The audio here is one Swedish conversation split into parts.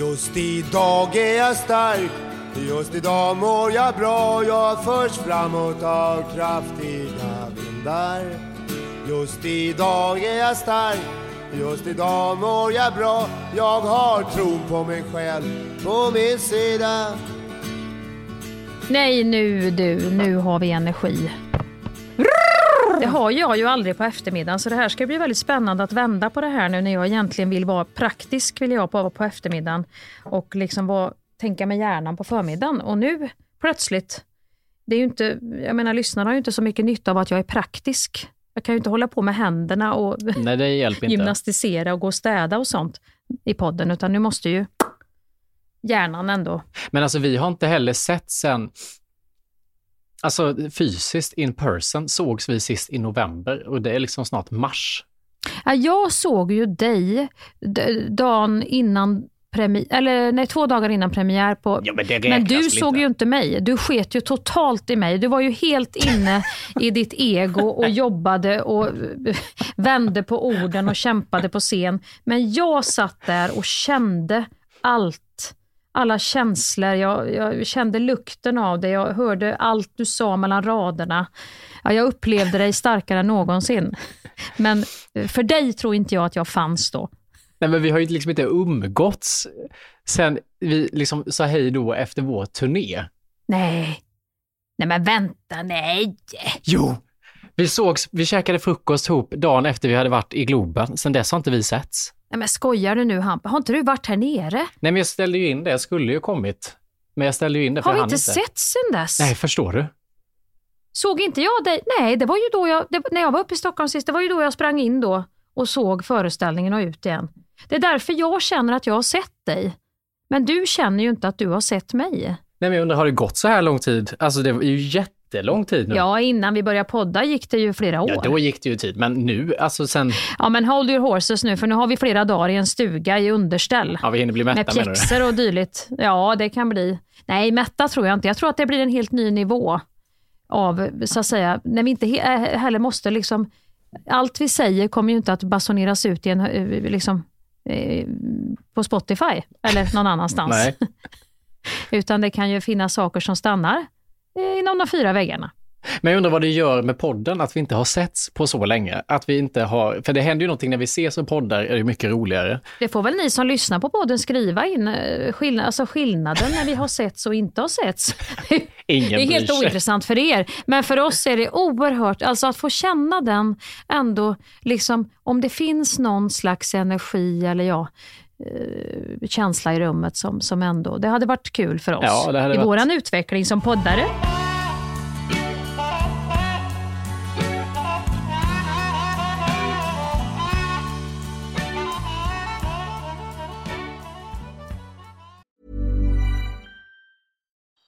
Just idag är jag stark, just idag mår jag bra. Jag förs framåt av kraftiga vindar. Just idag är jag stark, just idag mår jag bra. Jag har tron på mig själv på min sida. Nej nu du, nu har vi energi. Har jag ju aldrig på eftermiddagen så det här ska bli väldigt spännande att vända på det här nu när jag egentligen vill vara praktisk vill jag vara på eftermiddagen och liksom vara, tänka med hjärnan på förmiddagen. Och nu plötsligt, det är ju inte, jag menar lyssnarna har ju inte så mycket nytta av att jag är praktisk. Jag kan ju inte hålla på med händerna och Nej, gymnastisera och gå och städa och sånt i podden utan nu måste ju hjärnan ändå. Men alltså vi har inte heller sett sen, alltså fysiskt in person sågs vi sist i november och det är liksom snart mars. Ja, jag såg ju dig dagen innan premiär, eller nej, två dagar innan premiär på Ja, men men du såg inte? ju inte mig. Du sket ju totalt i mig. Du var ju helt inne i ditt ego och jobbade och vände på orden och kämpade på scen. Men jag satt där och kände allt. Alla känslor. Jag, jag kände lukten av det. Jag hörde allt du sa mellan raderna. Ja, jag upplevde dig starkare än någonsin. Men eh, för dig tror inte jag att jag fanns då. Nej, men vi har ju liksom inte umgåtts sen vi liksom sa hej då efter vår turné. Nej. Nej men vänta, nej. Jo! Vi sågs, vi käkade frukost ihop dagen efter vi hade varit i Globen. Sen dess har inte vi setts. Nej men skojar du nu Hampa? Har inte du varit här nere? Nej, men jag ställde ju in det. Jag skulle ju kommit. Men jag ställde ju in det för Har vi inte sett sen dess? Nej, förstår du? Såg inte jag dig? Nej, det var ju då jag, det, när jag var uppe i Stockholm sist, det var ju då jag sprang in då och såg föreställningen och ut igen. Det är därför jag känner att jag har sett dig. Men du känner ju inte att du har sett mig. Nej, men jag undrar, har det gått så här lång tid? Alltså det är ju jättelång tid nu. Ja, innan vi började podda gick det ju flera år. Ja, då gick det ju tid. Men nu, alltså sen... Ja, men hold your horses nu, för nu har vi flera dagar i en stuga i underställ. Ja, vi hinner bli med mätta du? pjäxor och dylikt. Ja, det kan bli. Nej, mätta tror jag inte. Jag tror att det blir en helt ny nivå av, så att säga, när vi inte he- heller måste liksom, allt vi säger kommer ju inte att basuneras ut i en, eh, liksom, eh, på Spotify eller någon annanstans. Utan det kan ju finnas saker som stannar eh, inom de fyra väggarna. Men jag undrar vad det gör med podden att vi inte har setts på så länge. Att vi inte har, för det händer ju någonting när vi ses och poddar är det mycket roligare. Det får väl ni som lyssnar på podden skriva in eh, skillnad, alltså skillnaden när vi har setts och inte har setts. Ingen Det är helt ointressant för er, men för oss är det oerhört, alltså att få känna den ändå, liksom om det finns någon slags energi eller ja, eh, känsla i rummet som, som ändå, det hade varit kul för oss Ja, i varit- våran utveckling som poddare.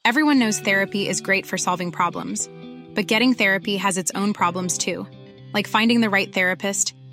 Everyone knows therapy is great for solving problems, but getting therapy has its own problems too, like finding the right therapist,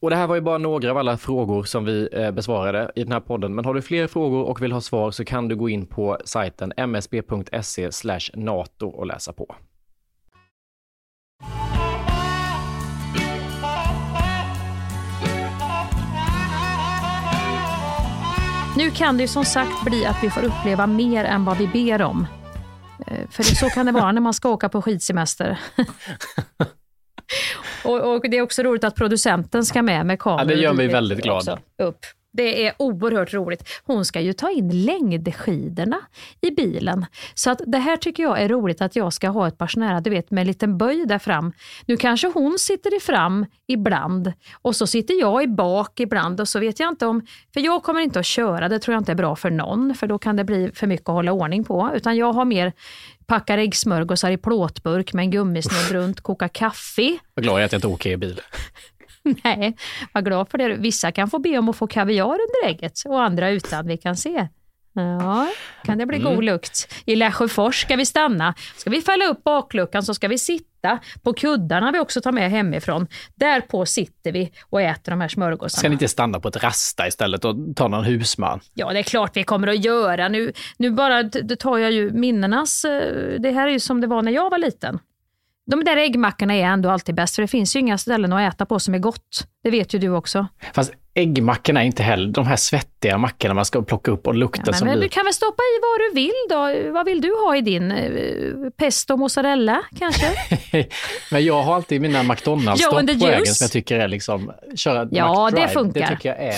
Och det här var ju bara några av alla frågor som vi eh, besvarade i den här podden. Men har du fler frågor och vill ha svar så kan du gå in på sajten msb.se nato och läsa på. Nu kan det ju som sagt bli att vi får uppleva mer än vad vi ber om. Eh, för så kan det vara när man ska åka på skidsemester. Och, och, det är också roligt att producenten ska med med kameror. Ja, det gör mig väldigt glad. Upp. Det är oerhört roligt. Hon ska ju ta in längdskidorna i bilen. Så att det här tycker jag är roligt att jag ska ha ett par såna du vet med en liten böj där fram. Nu kanske hon sitter i fram ibland och så sitter jag i bak ibland och så vet jag inte om, för jag kommer inte att köra, det tror jag inte är bra för någon, för då kan det bli för mycket att hålla ordning på, utan jag har mer packar äggsmörgåsar i plåtburk med en gummisnodd runt, kokar kaffe. Glad jag är att jag inte åker i bil. Nej, var glad för det. Vissa kan få be om att få kaviar under ägget och andra utan. Vi kan se. Ja, kan det bli mm. god lukt. I Lesjöfors ska vi stanna. Ska vi fälla upp bakluckan så ska vi sitta på kuddarna vi också tar med hemifrån. Där på sitter vi och äter de här smörgåsarna. Ska ni inte stanna på ett rasta istället och ta någon husman? Ja, det är klart vi kommer att göra. Nu, nu bara det tar jag ju minnenas... eh, Det här är ju som det var när jag var liten. De där äggmackorna är ändå alltid bäst, för det finns ju inga ställen att äta på som är gott. Det vet ju du också. Fast äggmackorna är inte heller de här svettiga mackorna man ska plocka upp och lukta Ja, som men blir... du kan väl stoppa i vad du vill då? Vad vill du ha i din? Eh, Pesto mozzarella kanske? Men jag har alltid mina the på juice. som jag tycker är liksom, köra Ja, McDrive, det funkar. Det tycker jag är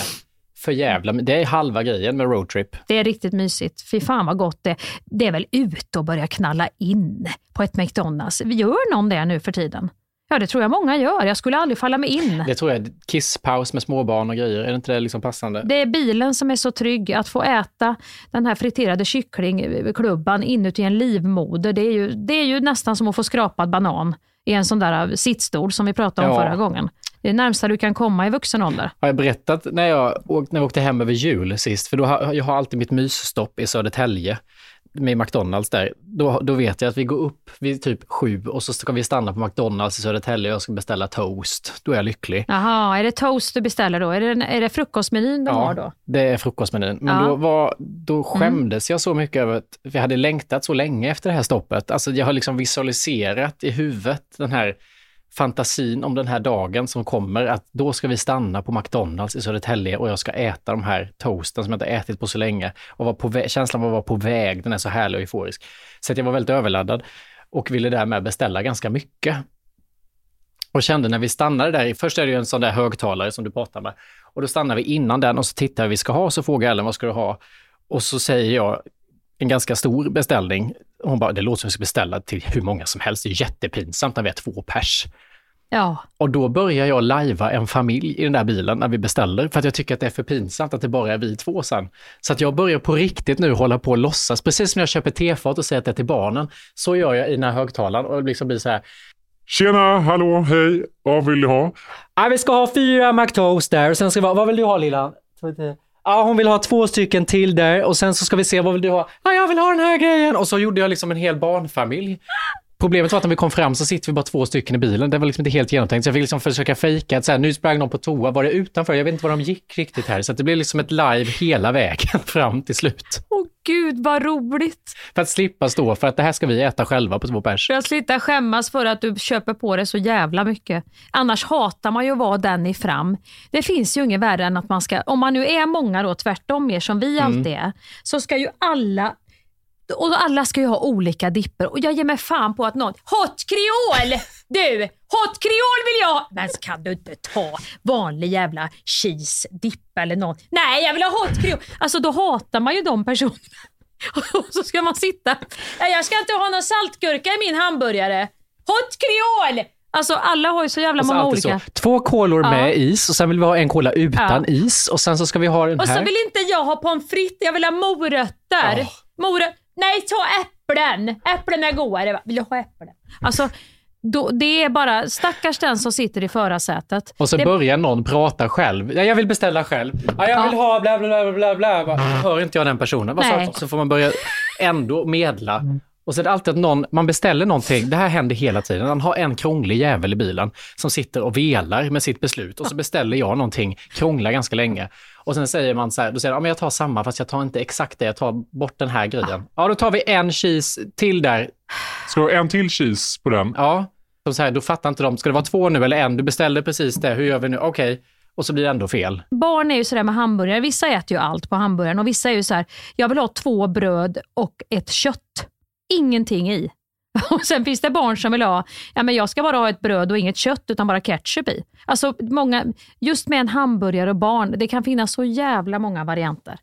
för jävla, men det är halva grejen med roadtrip. Det är riktigt mysigt. Fy fan vad gott det Det är väl ute och börja knalla in på ett McDonalds. Gör någon det nu för tiden? Ja, det tror jag många gör. Jag skulle aldrig falla mig in. Det tror jag, kisspaus med småbarn och grejer, är det inte det liksom passande? Det är bilen som är så trygg. Att få äta den här friterade kycklingklubban inuti en livmoder, det är, ju, det är ju nästan som att få skrapad banan i en sån där sittstol som vi pratade om Ja. förra gången. Det är närmsta du kan komma i vuxen ålder. Har jag berättat när jag, när jag åkte hem över jul sist, för då har, jag har alltid mitt mysstopp i Södertälje med McDonalds där. Då, då vet jag att vi går upp vid typ sju och så ska vi stanna på McDonalds i Södertälje och jag ska beställa toast. Då är jag lycklig. Jaha, är det toast du beställer då? Är det, är det frukostmenyn de har då? det är frukostmenyn. Men Ja. Mm. då, var, då skämdes jag så mycket över att vi hade längtat så länge efter det här stoppet. Alltså jag har liksom visualiserat i huvudet den här fantasin om den här dagen som kommer, att då ska vi stanna på McDonalds i Södertälje och jag ska äta de här toasten som jag inte ätit på så länge. Och var på känslan av att vara på väg, den är så härlig och euforisk. Så att jag var väldigt överladdad och ville därmed beställa ganska mycket. Och kände när vi stannade där, först är det ju en sån där högtalare som du pratar med, och då stannar vi innan den och så tittar vi vi ska ha, så frågar Ellen vad ska du ha? Och så säger jag en ganska stor beställning. Hon bara, det låter som att vi ska beställa till hur många som helst, det är jättepinsamt när vi är två pers. Ja, Och då börjar jag lajva en familj i den där bilen när vi beställer, för att jag tycker att det är för pinsamt att det bara är vi två sen. Så att jag börjar på riktigt nu hålla på och låtsas, precis som när jag köper tefat och säger att det är till barnen, så gör jag i den här högtalaren och liksom blir så här, Tjena, hallå, hej, vad vill du ha? Ja, vi ska ha fyra McToast där och sen ska vi ha, vad vill du ha lilla? Ja, hon vill ha två stycken till där och sen så ska vi se, vad vill du ha? Ja, jag vill ha den här grejen! Och så gjorde jag liksom en hel barnfamilj. Problemet var att när vi kom fram så sitter vi bara två stycken i bilen. Det var liksom inte helt genomtänkt. Så jag fick liksom försöka fejka att så här, nu sprang någon på toa. Var det utanför? Jag vet inte var de gick riktigt här. Så det blev liksom ett live hela vägen fram till slut. åh gud vad roligt. För att slippa stå för att det här ska vi äta själva på två pers. För att slita skämmas för att du köper på det så jävla mycket. Annars hatar man ju att vara den i fram. Det finns ju inget värre än att man ska, om man nu är många då, tvärtom mer som vi alltid är, så ska ju alla och alla ska ju ha olika dipper och jag ger mig fan på att någon, hot kreol! Du, hot kreol vill jag! Men så kan du inte ta vanlig jävla cheese dipp eller något. Nej, jag vill ha hot kreol! Alltså då hatar man ju de personerna. Och så ska man sitta, "Nej, jag ska inte ha någon saltgurka i min hamburgare. Hot kreol! Alltså alla har ju så jävla Och så många olika. så, två kolor Ja. med is och sen vill vi ha en kola utan is och sen så ska vi ha den Och så här. vill inte jag ha pommes frites, jag vill ha morötter. Åh. Morö- Nej, ta äpplen! Äpplen är godare. Vill du ha äpplen? Alltså, då, det är bara stackars den som sitter i förarsätet. Och så det, börjar någon prata själv. Ja, jag vill beställa själv. Ja, jag vill ha bla bla bla bla bla. bla. Hör inte jag den personen? Nej. Så får man börja ändå medla. Och så är det alltid att någon, man beställer någonting, det här händer hela tiden, man har en krånglig jävel i bilen som sitter och velar med sitt beslut och så beställer jag någonting, krånglar ganska länge. Och sen säger man så här, då säger jag, ja, men jag tar samma fast jag tar inte exakt det, jag tar bort den här grejen. Ja, då tar vi en cheese till där. Ska du ha en till cheese på den? Ja, så så här, då fattar inte de, ska det vara två nu eller en? Du beställde precis det, hur gör vi nu? Okej. Och så blir det ändå fel. barn är ju sådär med hamburgare, vissa äter ju allt på hamburgaren och vissa är ju så här: jag vill ha två bröd och ett kött. Ingenting i. Och sen finns det barn som vill ha, ja men jag ska bara ha ett bröd och inget kött utan bara ketchup i. Alltså många, just med en hamburgare och barn, det kan finnas så jävla många varianter.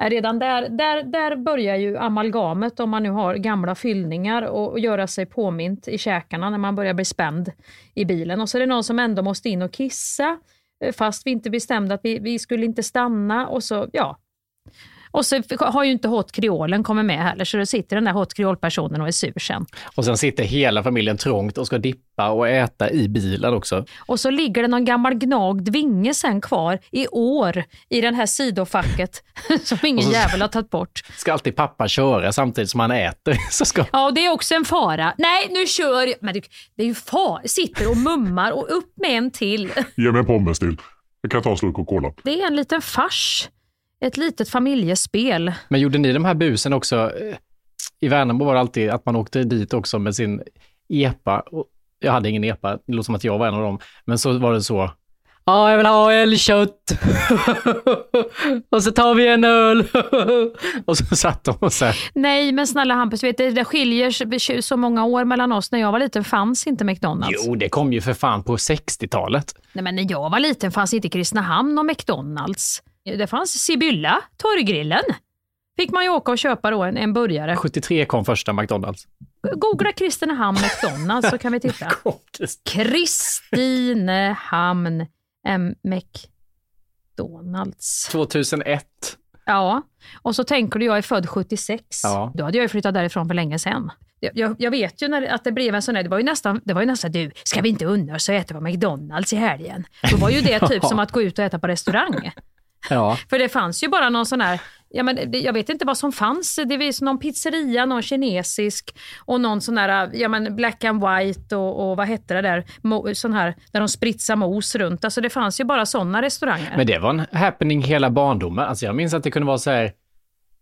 Redan där, där, där börjar ju amalgamet om man nu har gamla fyllningar och, och göra sig påmint i käkarna när man börjar bli spänd i bilen. Och så är det någon som ändå måste in och kissa eh, fast vi inte bestämde att vi, vi skulle inte stanna och så, ja. Och så har ju inte hot kreolen kommit med heller, så då sitter den där hot kreol-personen och är sur sen. Och sen sitter hela familjen trångt och ska dippa och äta i bilen också. Och så ligger det någon gammal gnagd vinge sen kvar i år i den här sidofacket som ingen Och så- jävel har tagit bort. Ska alltid pappa köra samtidigt som han äter. Så ska... Ja, och det är också en fara. Nej, nu kör jag. Men det, det är ju far. Sitter och mummar och upp med en till. Ge mig en pommes till. Jag kan ta en slurk Coca-Cola. Det är en liten fars. Ett litet familjespel. Men gjorde ni de här busen också? Eh, I Värnamo var det alltid att man åkte dit också med sin epa. Och Jag hade ingen epa, det låter som att jag var en av dem. Men så var det så. Ja, jag vill ha älgkött. och så tar vi en öl. och så satt de och så här. Nej, men snälla Hampus, vet du, det skiljer så- så många år mellan oss. När jag var liten fanns inte McDonalds. Jo, det kom ju för fan på 60-talet. Nej, men när jag var liten fanns inte Kristinehamn och McDonalds. Det fanns Sibylla, torggrillen. Fick man ju åka och köpa då en, en burgare. 73 kom första McDonalds. Googla Kristinehamn McDonalds så kan vi titta. Kristinehamn. McDonalds. 2001. Ja, och så tänker du jag är född 76. Ja. Då hade jag ju flyttat därifrån för länge sedan. Jag, jag, vet ju när, att det blev en sån här, det var ju nästan, det var ju nästan du, ska vi inte unna oss att äta på McDonalds i helgen? Då var ju det typ som att gå ut och äta på restaurang. Ja. För det fanns ju bara någon sån här, ja, men jag vet inte vad som fanns. Det var någon pizzeria, någon kinesisk och någon sån här ja, men black and white och, och vad hette det där, Mo, sån här där de spritsar mos runt. Alltså det fanns ju bara såna restauranger. Men det var en happening hela barndomen. Alltså jag minns att det kunde vara så här,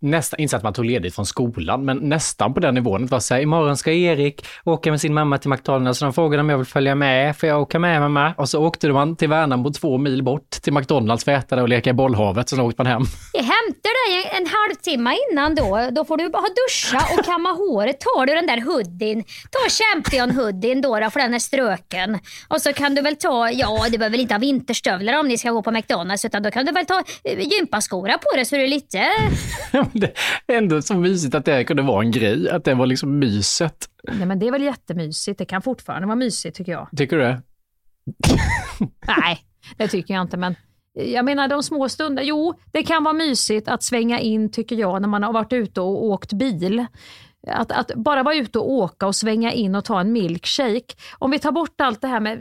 nästan, inte att man tog ledigt från skolan, men nästan på den nivån. Det var så här, imorgon ska Erik åka med sin mamma till McDonalds, så de frågade om jag vill följa med. Får jag åka med mamma? Och så åkte man till Värnamo två mil bort till McDonalds för att äta där och leka i bollhavet, så åkte man hem. Jag hämtar dig en, halvtimme innan då. Då får du bara duscha och kamma håret. Tar du den där hoodien, ta champion-hoodien då, då för den är ströken. Och så kan du väl ta, ja du behöver väl inte ha vinterstövlar om ni ska gå på McDonalds utan då kan du väl ta eh, gympaskora på det så du är lite... det är ändå så mysigt att det kunde vara en grej, att det var liksom myset. Nej, men det är väl jättemysigt. Det kan fortfarande vara mysigt tycker jag. Tycker du det? Nej, det tycker jag inte. Men jag menar de små stunderna. Jo, det kan vara mysigt att svänga in tycker jag när man har varit ute och åkt bil. Att, att bara vara ute och åka och svänga in och ta en milkshake. Om vi tar bort allt det här med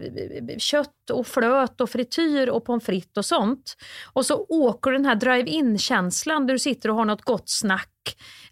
kött och flöt och frityr och pommes frites och sånt. Och så åker den här drive-in-känslan där du sitter och har något gott snack.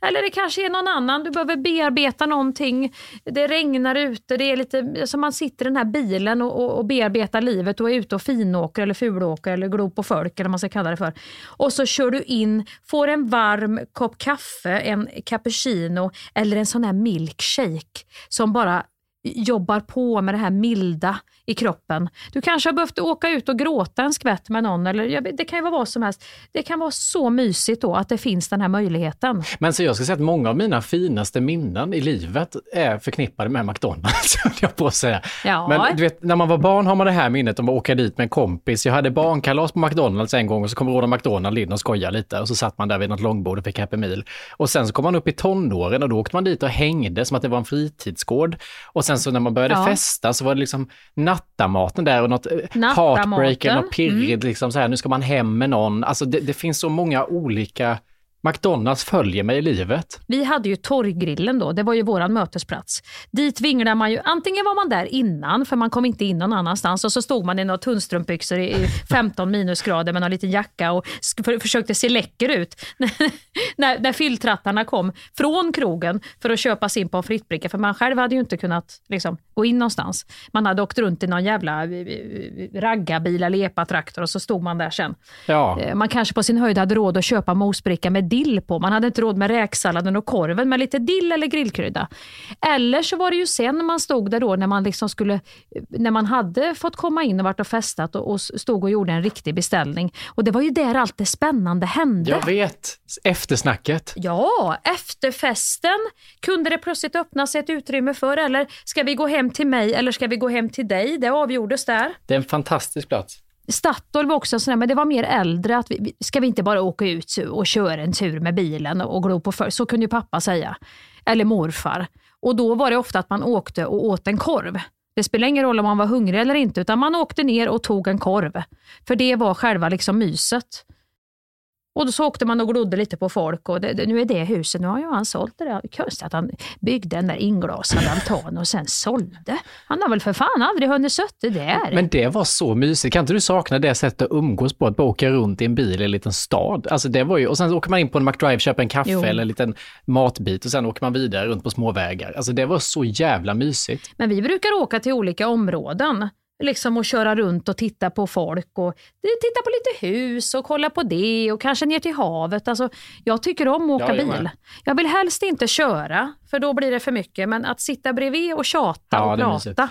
Eller det kanske är någon annan, du behöver bearbeta någonting. Det regnar ute, det är lite, alltså man sitter i den här bilen och, och, och bearbetar livet och är ute och finåker eller fulåker eller glor på folk eller vad man ska kalla det för. Och så kör du in, får en varm kopp kaffe, en cappuccino eller en sån här milkshake som bara jobbar på med det här milda i kroppen. Du kanske har behövt åka ut och gråta en skvätt med någon. Eller, det kan ju vara vad som helst. Det kan vara så mysigt då att det finns den här möjligheten. Men så jag ska säga att många av mina finaste minnen i livet är förknippade med McDonalds, jag på att säga. Ja. Men du vet, när man var barn har man det här minnet om att åka dit med en kompis. Jag hade barnkalas på McDonalds en gång och så kom Ronald McDonald in och skojade lite och så satt man där vid något långbord och fick Happy Meal. Och sen så kom man upp i tonåren och då åkte man dit och hängde som att det var en fritidsgård. Och sen så när man började Ja. festa så var det liksom nattamaten där och något eh, Nattamaten. heartbreak eller något pirrigt, Mm. liksom så här, nu ska man hem med någon. Alltså det, det finns så många olika McDonalds följer mig i livet. Vi hade ju torggrillen då, det var ju våran mötesplats. Dit vinglade man ju, antingen var man där innan, för man kom inte in någon annanstans, och så stod man i några tunnstrumpbyxor i i 15 minusgrader med någon liten jacka och försökte se läcker ut. när, när fylltrattarna kom från krogen för att köpa sin pommes frites-bricka, för man själv hade ju inte kunnat liksom, gå in någonstans. Man hade åkt runt i någon jävla eh, eh, raggarbil eller epatraktor och så stod man där sen. Ja. Eh, Man kanske på sin höjd hade råd att köpa mosbricka med dill på. Man hade inte råd med räksalladen och korven med lite dill eller grillkrydda. Eller så var det ju sen när man stod där då när man liksom skulle, när man hade fått komma in och varit och festat och, och stod och gjorde en riktig beställning. Och det var ju där allt det spännande hände. Jag vet, eftersnacket. Ja, efter festen kunde det plötsligt öppnas ett utrymme för, eller ska vi gå hem till mig eller ska vi gå hem till dig? Det avgjordes där. Det är en fantastisk plats. Statoil var också sådär, men det var mer äldre. Att vi, ska vi inte bara åka ut och köra en tur med bilen och, och glo på för Så kunde ju pappa säga. Eller morfar. Och då var det ofta att man åkte och åt en korv. Det spelade ingen roll om man var hungrig eller inte, utan man åkte ner och tog en korv. För det var själva liksom myset. Och då så åkte man och glodde lite på folk och det, det, nu är det huset, nu har ju han sålt det där. Konstigt att han byggde den där inglasade altanen och sen sålde. Han har väl för fan aldrig hunnit suttit där. Men det var så mysigt. Kan inte du sakna det sättet att umgås på? Att bara åka runt i en bil i en liten stad. Alltså det var ju, och sen åker man in på en McDrive, köper en kaffe Jo. eller en liten matbit och sen åker man vidare runt på små vägar. Alltså det var så jävla mysigt. Men vi brukar åka till olika områden. Liksom och köra runt och titta på folk och titta på lite hus och kolla på det och kanske ner till havet. Alltså, jag tycker om att åka Ja, bil. Jag vill helst inte köra för då blir det för mycket. Men att sitta bredvid och tjata Ja, och prata.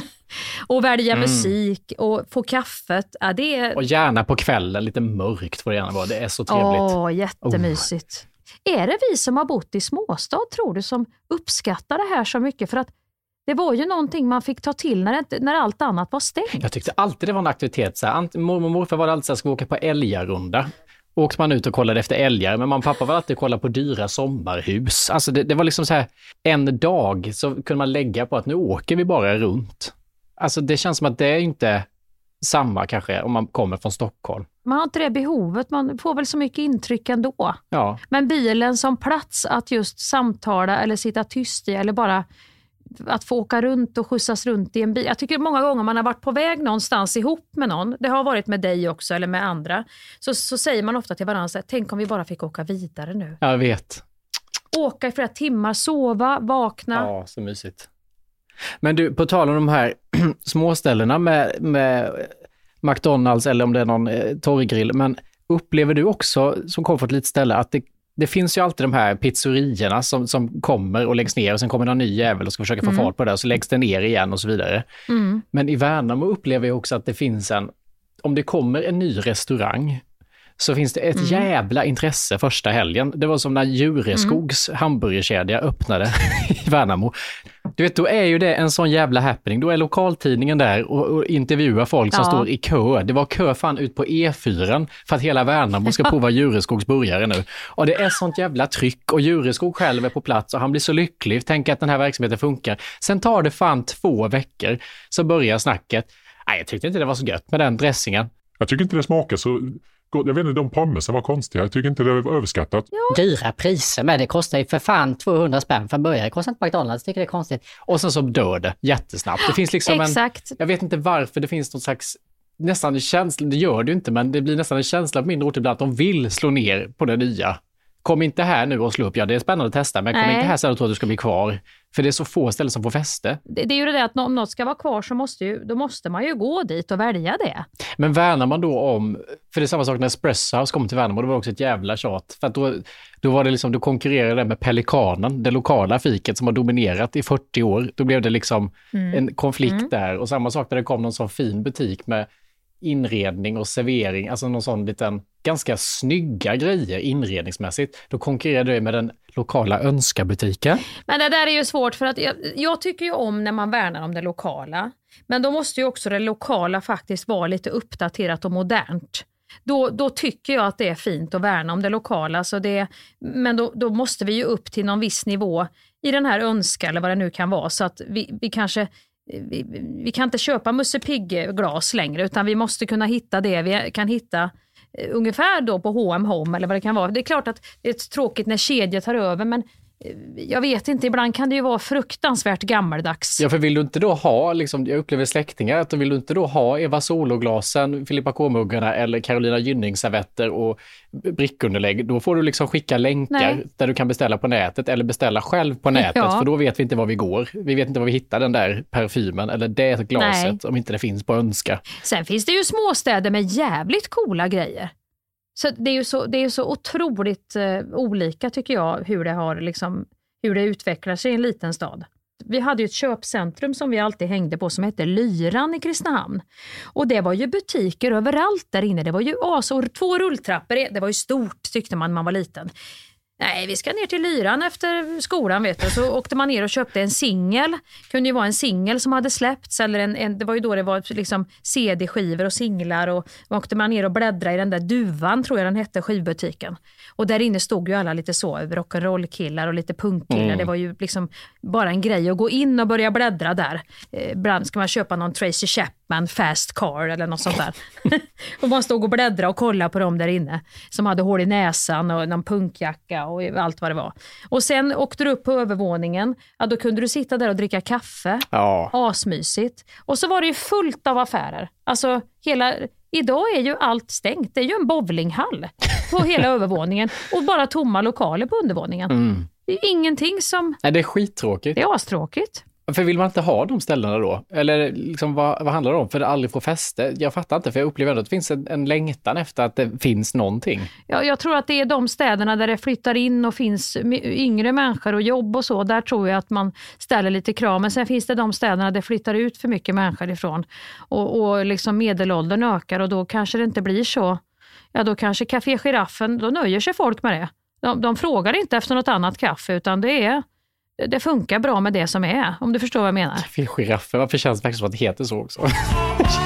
och välja Mm. musik och få kaffet. Ja, det är Och gärna på kvällen, lite mörkt får det gärna vara. Det är så trevligt. Åh, jättemysigt. Är det vi som har bott i småstad, tror du, som uppskattar det här så mycket? För att det var ju någonting man fick ta till när, det, när allt annat var stängt. Jag tyckte alltid det var en aktivitet. Så här, ant- mormor och morfar var det alltid så här, ska vi åka på älgarunda? Åkte man ut och kollade efter älgar, men och pappa var alltid och kollade på dyra sommarhus. Alltså det, det var liksom så här, en dag så kunde man lägga på att nu åker vi bara runt. Alltså det känns som att det är inte samma kanske om man kommer från Stockholm. Man har inte det behovet, man får väl så mycket intryck ändå. Ja, Men bilen som plats att just samtala eller sitta tyst i eller bara att få åka runt och skjutsas runt i en bil. Jag tycker många gånger man har varit på väg någonstans ihop med någon, det har varit med dig också eller med andra, så, så säger man ofta till varandra, här, tänk om vi bara fick åka vidare nu. jag vet. Åka i flera timmar, sova, vakna. Ja, så mysigt. Men du, på tal om de här småställena med, med McDonalds eller om det är någon eh, torggrill, men upplever du också, som kommer från ett litet ställe, att det, det finns ju alltid de här pizzerierna som, som kommer och läggs ner och sen kommer någon ny jävel och ska försöka få fart på det och så läggs det ner igen och så vidare. Mm. Men i Värnamo upplever jag också att det finns en, om det kommer en ny restaurang, så finns det ett jävla intresse första helgen. Det var som när Jureskogs hamburgerkedja öppnade i Värnamo. Du vet, då är ju det en sån jävla happening. Då är lokaltidningen där och, och intervjuar folk som Ja. står i kö. Det var kö fan ut på E4 för att hela Värnamo ska prova Jureskogs burgare nu. Och det är sånt jävla tryck och Jureskog själv är på plats och han blir så lycklig, tänker att den här verksamheten funkar. Sen tar det fan två veckor så börjar snacket. Nej, jag tyckte inte det var så gött med den dressingen. Jag tycker inte det smakar så. Jag vet inte, de pommesen var konstiga. Jag tycker inte det var överskattat. Dyra priser men det kostar ju för fan 200 spänn för en burgare. Det kostar inte McDonalds, tycker det är konstigt. Och sen så dör det jättesnabbt. Det finns liksom en, Exakt. jag vet inte varför det finns någon slags nästan en känsla, det gör det ju inte, men det blir nästan en känsla på mindre orter ibland att de vill slå ner på det nya. Kom inte här nu och slå upp, ja det är spännande att testa, men kom Nej. inte här sen och tro att du ska bli kvar. För det är så få ställen som får fäste. Det, det är ju det där att om något ska vara kvar så måste, ju, då måste man ju gå dit och välja det. Men värnar man då om, för det är samma sak när Espresso House kom till Värnamo, det var också ett jävla tjat. För att då, då var det liksom, du konkurrerade med Pelikanen, det lokala fiket som har dominerat i 40 år. Då blev det liksom en konflikt där. Och samma sak när det kom någon sån fin butik med inredning och servering, alltså någon sån liten, ganska snygga grejer inredningsmässigt. Då konkurrerar du med den lokala önskabutiken. Men det där är ju svårt för att jag, jag tycker ju om när man värnar om det lokala. Men då måste ju också det lokala faktiskt vara lite uppdaterat och modernt. Då, då tycker jag att det är fint att värna om det lokala. Så det, men då, då måste vi ju upp till någon viss nivå i den här önskan eller vad det nu kan vara. Så att vi, vi kanske Eh, vi, vi kan inte köpa Musse Pigg-glas eh, längre utan vi måste kunna hitta det vi kan hitta eh, ungefär då på H&M Home eller vad det kan vara. Det är klart att det är tråkigt när kedjor tar över men jag vet inte, ibland kan det ju vara fruktansvärt gammaldags. Ja, för vill du inte då ha, liksom, jag upplever släktingar, att vill du inte då ha Eva Solo-glasen, Filippa K-muggarna eller Carolina Gynning-servetter och brickunderlägg, då får du liksom skicka länkar Nej. där du kan beställa på nätet eller beställa själv på nätet, Ja. för då vet vi inte var vi går. Vi vet inte var vi hittar den där parfymen eller det glaset om inte det finns på önska. Sen finns det ju småstäder med jävligt coola grejer. Så det är ju så, det är så otroligt eh, olika tycker jag hur det, har liksom, hur det utvecklar sig i en liten stad. Vi hade ju ett köpcentrum som vi alltid hängde på som hette Lyran i Kristinehamn. Och det var ju butiker överallt där inne. Det var ju asor, två rulltrappor, det var ju stort tyckte man när man var liten. Nej, vi ska ner till Lyran efter skolan vet du. Så åkte man ner och köpte en singel. kunde ju vara en singel som hade släppts eller en, en, det var ju då det var liksom CD-skivor och singlar och åkte man ner och bläddrade i den där Duvan tror jag den hette, skivbutiken. Och där inne stod ju alla lite så, rock'n'roll-killar och lite punkkillar. Mm. Det var ju liksom bara en grej att gå in och börja bläddra där. Eh, ska man köpa någon Tracy Chapman Chapman Fast Car eller något sånt där. och man stod och bläddrade och kollade på dem där inne som hade hål i näsan och någon punkjacka och allt vad det var. Och sen åkte du upp på övervåningen, ja, då kunde du sitta där och dricka kaffe. Ja. Asmysigt. Och så var det ju fullt av affärer. Alltså hela, idag är ju allt stängt. Det är ju en bowlinghall på hela övervåningen och bara tomma lokaler på undervåningen. Mm. Det är ingenting som... Nej, det är skittråkigt. Det är astråkigt. För vill man inte ha de ställena då? Eller liksom, vad, vad handlar det om? För att aldrig få fäste? Jag fattar inte, för jag upplever ändå att det finns en, en längtan efter att det finns någonting. Ja, jag tror att det är de städerna där det flyttar in och finns yngre människor och jobb och så. Där tror jag att man ställer lite krav. Men sen finns det de städerna där det flyttar ut för mycket människor ifrån. Och, och liksom medelåldern ökar och då kanske det inte blir så. Ja, då kanske Café Giraffen, då nöjer sig folk med det. De, de frågar inte efter något annat kaffe utan det är det funkar bra med det som är, om du förstår vad jag menar. Giraffer, varför känns det faktiskt som att det heter så också?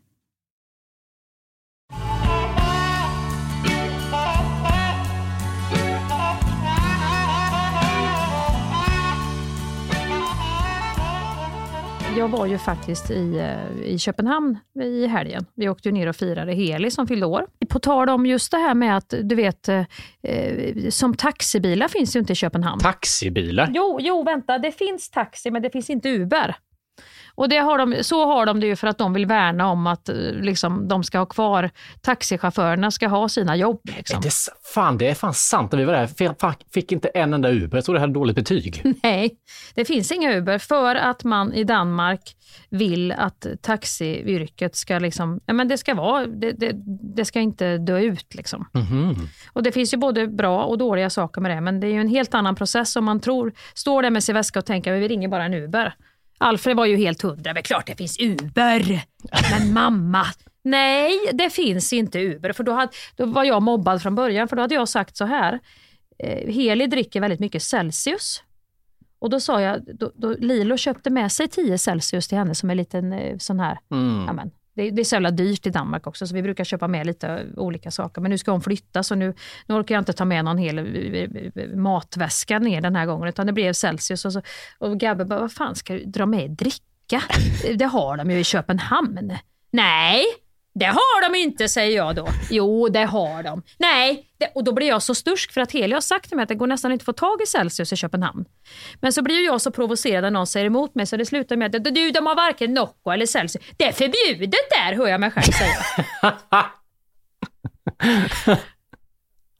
Jag var ju faktiskt i, eh, i Köpenhamn i helgen. Vi åkte ner och firade Heli som fyllde år. På tal om just det här med att, du vet, eh, eh, som taxibilar finns ju inte i Köpenhamn. Taxibilar? Jo, jo, vänta. Det finns taxi, men det finns inte Uber. Och det har de, så har de det ju för att de vill värna om att eh, liksom, de ska ha kvar, taxichaufförerna ska ha sina jobb. Liksom. Är det, fan, det är fan sant när vi var där. Fick, fick- inte en enda Uber. Jag tror det hade dåligt betyg. Nej, det finns inga Uber för att man i Danmark vill att taxiyrket ska liksom, ja, men det ska vara, det, det, det ska inte dö ut liksom. Mhm. Och det finns ju både bra och dåliga saker med det, men det är ju en helt annan process om man tror, står där med sin väska och tänker, vi ringer bara en Uber. Alfred var ju helt hundra, men klart det finns Uber. Men mamma, nej det finns inte Uber. För då, hade, då var jag mobbad från början, för då hade jag sagt så här, eh, Heli dricker väldigt mycket Celsius. Och då sa jag, då, då Lilo köpte med sig 10 Celsius till henne som en liten eh, sån här, Mm. ja, men, det, det är så jävla dyrt i Danmark också, så vi brukar köpa med lite olika saker. Men nu ska hon flytta, så nu, nu orkar jag inte ta med någon hel eh, eh, matväska ner den här gången, utan det blev Celsius. Och, så, och Gabbe bara, vad fan ska du dra med dricka? Det har de ju i Köpenhamn. Nej, det har de inte, säger jag då. Jo, det har de. Nej, det, och då blir jag så stursk för att Heli har sagt till mig att det går nästan inte att få tag i Celsius i Köpenhamn. Men så blir ju jag så provocerad när någon säger emot mig så det slutar med att du, de har varken Nocco eller Celsius. Det är förbjudet där, hör jag mig själv säga.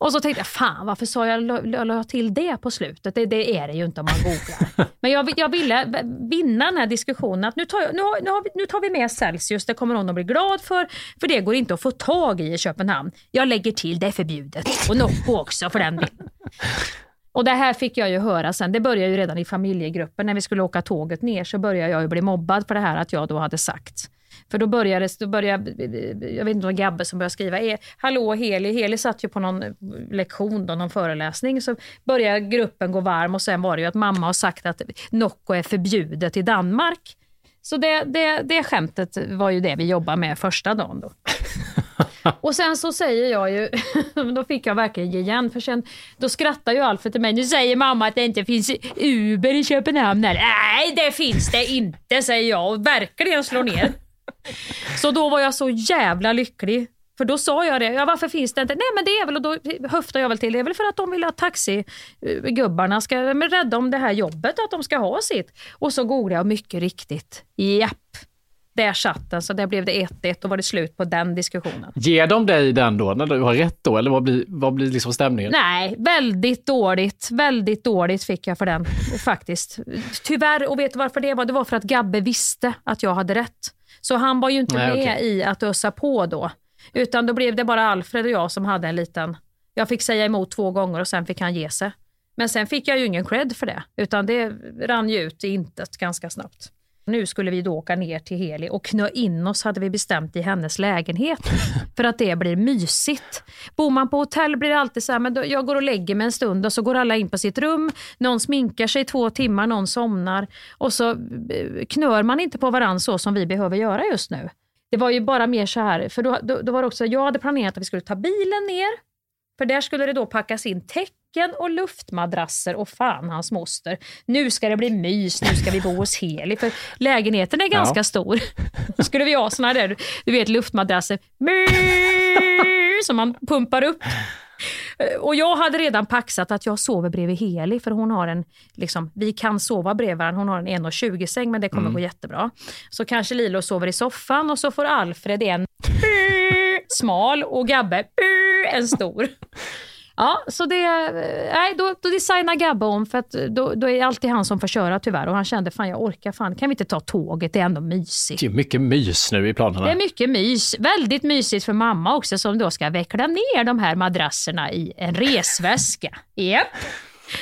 Och så tänkte jag, fan varför sa jag, la- till det på slutet? Det, det är det ju inte om man googlar. Men jag, jag ville vinna den här diskussionen att nu tar, jag, nu, har, nu, har vi, nu tar vi med Celsius, det kommer hon att bli glad för, för det går inte att få tag i i Köpenhamn. Jag lägger till, det är förbjudet. Och Nocco också för den delen. Och det här fick jag ju höra sen. Det började ju redan i familjegruppen. När vi skulle åka tåget ner så började jag ju bli mobbad för det här att jag då hade sagt. För då började, då började jag vet inte om Gabbe som började skriva, "Eh, hallå Heli, Heli satt ju på någon lektion, då, någon föreläsning, så började gruppen gå varm och sen var det ju att mamma har sagt att Nocco är förbjudet i Danmark. Så det, det, det skämtet var ju det vi jobbade med första dagen då. Och sen så säger jag ju, då fick jag verkligen ge igen, för sen då skrattar ju Alfred till mig. Nu säger mamma att det inte finns Uber i Köpenhamn. här." Nej, det finns det inte, säger jag och verkligen slår ner. Så då var jag så jävla lycklig. För då sa jag det, ja, varför finns det inte? Nej men det är väl, och då höftar jag väl till, det är väl för att de vill att taxigubbarna ska men rädda om det här jobbet, att de ska ha sitt. Och så googlade jag mycket riktigt, japp. Där satt den, så där blev det 1-1 och var det slut på den diskussionen. Ger de dig den då, när du har rätt då? Eller vad blir, vad blir liksom stämningen? Nej, väldigt dåligt. Väldigt dåligt fick jag för den faktiskt. Tyvärr, och vet du varför det var? Det var för att Gabbe visste att jag hade rätt. Så han var ju inte Nej, med okej. i att ösa på då. Utan då blev det bara Alfred och jag som hade en liten... Jag fick säga emot två gånger och sen fick han ge sig. Men sen fick jag ju ingen cred för det, utan det rann ju ut i intet ganska snabbt. Nu skulle vi då åka ner till Heli och knö in oss hade vi bestämt i hennes lägenhet. För att det blir mysigt. Bor man på hotell blir det alltid så här, men då, jag går och lägger mig en stund och så går alla in på sitt rum. Någon sminkar sig i två timmar, någon somnar. Och så eh, knör man inte på varandra så som vi behöver göra just nu. Det var ju bara mer så här, för då, då, då var det också, jag hade planerat att vi skulle ta bilen ner. För där skulle det då packas in täck täcken och luftmadrasser och fan hans moster. Nu ska det bli mys, nu ska vi bo hos Heli. För lägenheten är ganska Ja. stor. Då skulle vi ha såna där, du vet luftmadrasser som man pumpar upp. Och jag hade redan paxat att jag sover bredvid Heli för hon har en, liksom, vi kan sova bredvid varandra. Hon har en 1,20 säng men det kommer gå jättebra. Så kanske Lilo sover i soffan och så får Alfred en smal och Gabbe en stor. Ja, så det, nej, då, då designar Gabbe om för att då, då är det alltid han som får köra tyvärr och han kände fan jag orkar fan, kan vi inte ta tåget, det är ändå mysigt. Det är mycket mys nu i planerna. Det är mycket mys. Väldigt mysigt för mamma också som då ska veckla ner de här madrasserna i en resväska. Japp.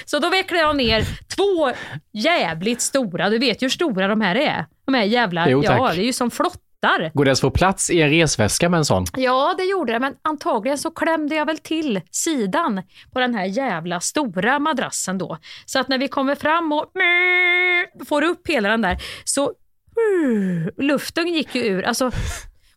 Så då vecklar jag ner två jävligt stora, du vet ju hur stora de här är. De här jävla, Jo, ja det är ju som flottar. Går det ens få plats i en resväska med en sån? Ja, det gjorde det, men antagligen så klämde jag väl till sidan på den här jävla stora madrassen då. Så att när vi kommer fram och får upp hela den där, så luften gick ju ur. Alltså,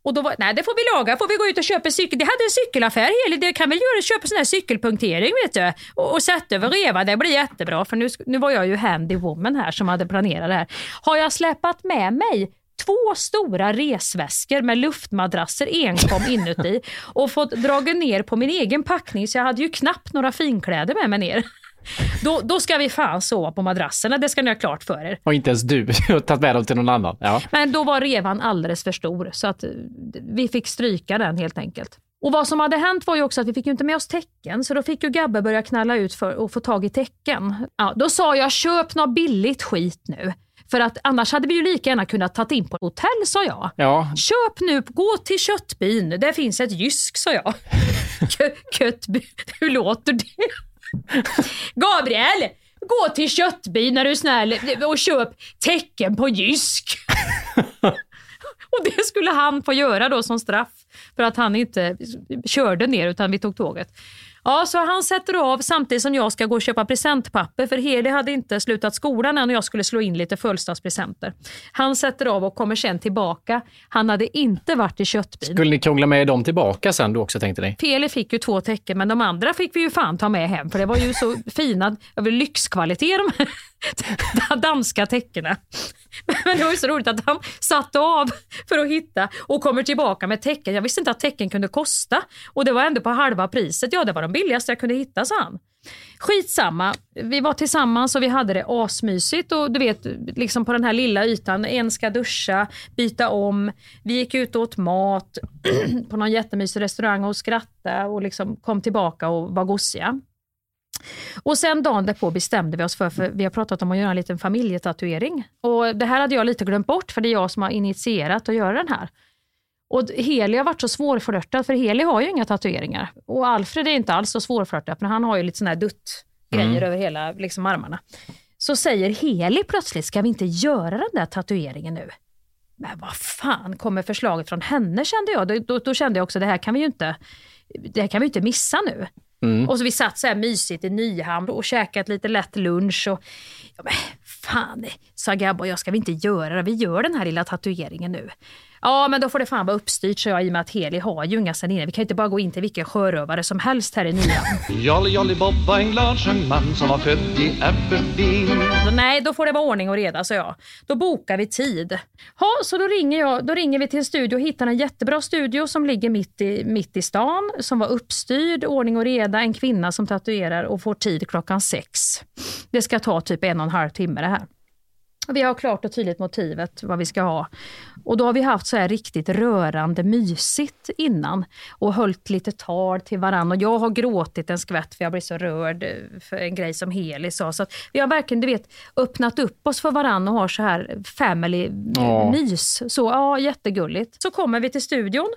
och då var, nej det får vi laga, får vi gå ut och köpa cykel. Det hade en cykelaffär, Heli, det kan väl göra, köpa sån här cykelpunktering vet du. Och, och sätta över reva, det blir jättebra. För nu, nu var jag ju handy woman här som hade planerat det här. Har jag släpat med mig två stora resväskor med luftmadrasser enkom inuti och fått dragit ner på min egen packning så jag hade ju knappt några finkläder med mig ner. Då, då ska vi fan sova på madrasserna, det ska ni ha klart för er. Och inte ens du har tagit med dem till någon annan. Ja. Men då var revan alldeles för stor så att eh, vi fick stryka den helt enkelt. Och vad som hade hänt var ju också att vi fick ju inte med oss tecken, så då fick ju Gabbe börja knalla ut för att få tag i tecken. Ja, då sa jag, köp något billigt skit nu. För att annars hade vi ju lika gärna kunnat ta in på hotell, sa jag. Ja. Köp nu, gå till köttbyn, där finns ett jysk, sa jag. Kö- Köttby, hur låter det? Gabriel, gå till köttbyn när du är snäll och köp tecken på jysk. Och det skulle han få göra då som straff för att han inte körde ner utan vi tog tåget. Ja, så han sätter av samtidigt som jag ska gå och köpa presentpapper för Heli hade inte slutat skolan än och jag skulle slå in lite födelsedagspresenter. Han sätter av och kommer sen tillbaka. Han hade inte varit i köttbyn. Skulle ni krångla med dem tillbaka sen då också tänkte ni? Feli fick ju två tecken men de andra fick vi ju fan ta med hem för det var ju så fina, över lyxkvalitet de här danska tecknen. Men det var ju så roligt att han satte av för att hitta och kommer tillbaka med tecken. Jag visste inte att tecken kunde kosta och det var ändå på halva priset. Ja, det var de billigaste jag kunde hitta, sa han. Skitsamma, vi var tillsammans och vi hade det asmysigt och du vet, liksom på den här lilla ytan, en ska duscha, byta om, vi gick ut och åt mat på någon jättemysig restaurang och skrattade och liksom kom tillbaka och var gosiga. Och sen dagen därpå bestämde vi oss för, för vi har pratat om att göra en liten familjetatuering. Och det här hade jag lite glömt bort för det är jag som har initierat att göra den här. Och Heli har varit så svårflörtad för Heli har ju inga tatueringar. Och Alfred är inte alls så svårflörtad men han har ju lite sådana här dutt-grejer Mm. över hela liksom, armarna. Så säger Heli plötsligt, ska vi inte göra den där tatueringen nu? Men vad fan kommer förslaget från henne kände jag. Då, då, då kände jag också, det här kan vi ju inte, det här kan vi inte missa nu. Mm. Och så vi satt så här mysigt i Nyhamn och käkat lite lätt lunch. Och, ja, men fan, sa och jag, ska vi inte göra det? Vi gör den här lilla tatueringen nu. Ja, men då får det fan vara uppstyrt, så jag, i och med att Heli har ju inga sen inne. Vi kan ju inte bara gå in till vilken sjörövare som helst här i Nyhamn. Jolly Jolly Bob var en glad man som var född i Aberdeen. Så nej, då får det vara ordning och reda, så jag. Då bokar vi tid. Ja, så då ringer, jag, då ringer vi till en studio och hittar en jättebra studio som ligger mitt i, mitt i stan, som var uppstyrd, ordning och reda, en kvinna som tatuerar och får tid klockan sex. Det ska ta typ en och en halv timme det här. Vi har klart och tydligt motivet vad vi ska ha. Och då har vi haft så här riktigt rörande mysigt innan och hållit lite tal till varann. Och jag har gråtit en skvätt för jag blir så rörd för en grej som Heli sa. Så vi har verkligen du vet, öppnat upp oss för varann och har så här family Ja. mys. Så ja, jättegulligt. Så kommer vi till studion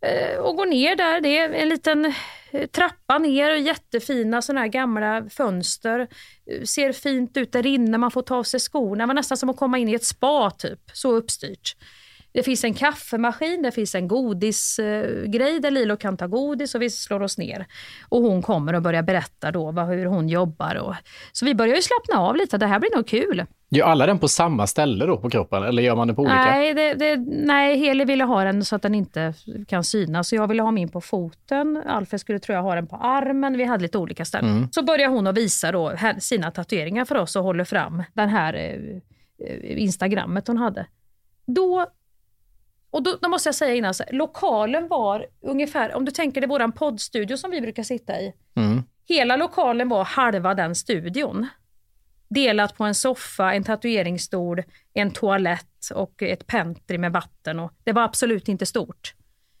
Eh, och går ner där. Det är en liten eh, trappa ner och jättefina såna här gamla fönster. Eh, ser fint ut där inne, man får ta av sig skorna. Det var nästan som att komma in i ett spa typ, så uppstyrt. Det finns en kaffemaskin, det finns en godisgrej där Lilo kan ta godis och vi slår oss ner. Och hon kommer och börjar berätta då vad, hur hon jobbar. Och, så vi börjar ju slappna av lite, det här blir nog kul. Gör alla den på samma ställe då på kroppen eller gör man det på olika? Nej, det, det, nej, Heli ville ha den så att den inte kan synas. Så jag ville ha min på foten. Alfred skulle tror jag ha den på armen. Vi hade lite olika ställen. Mm. Så börjar hon att visa då sina tatueringar för oss och håller fram den här eh, eh, Instagrammet hon hade. Då och då, då måste jag säga innan, så lokalen var ungefär, om du tänker dig våran poddstudio som vi brukar sitta i. Mm. Hela lokalen var halva den studion. Delat på en soffa, en tatueringsstol, en toalett och ett pentry med vatten. Och det var absolut inte stort.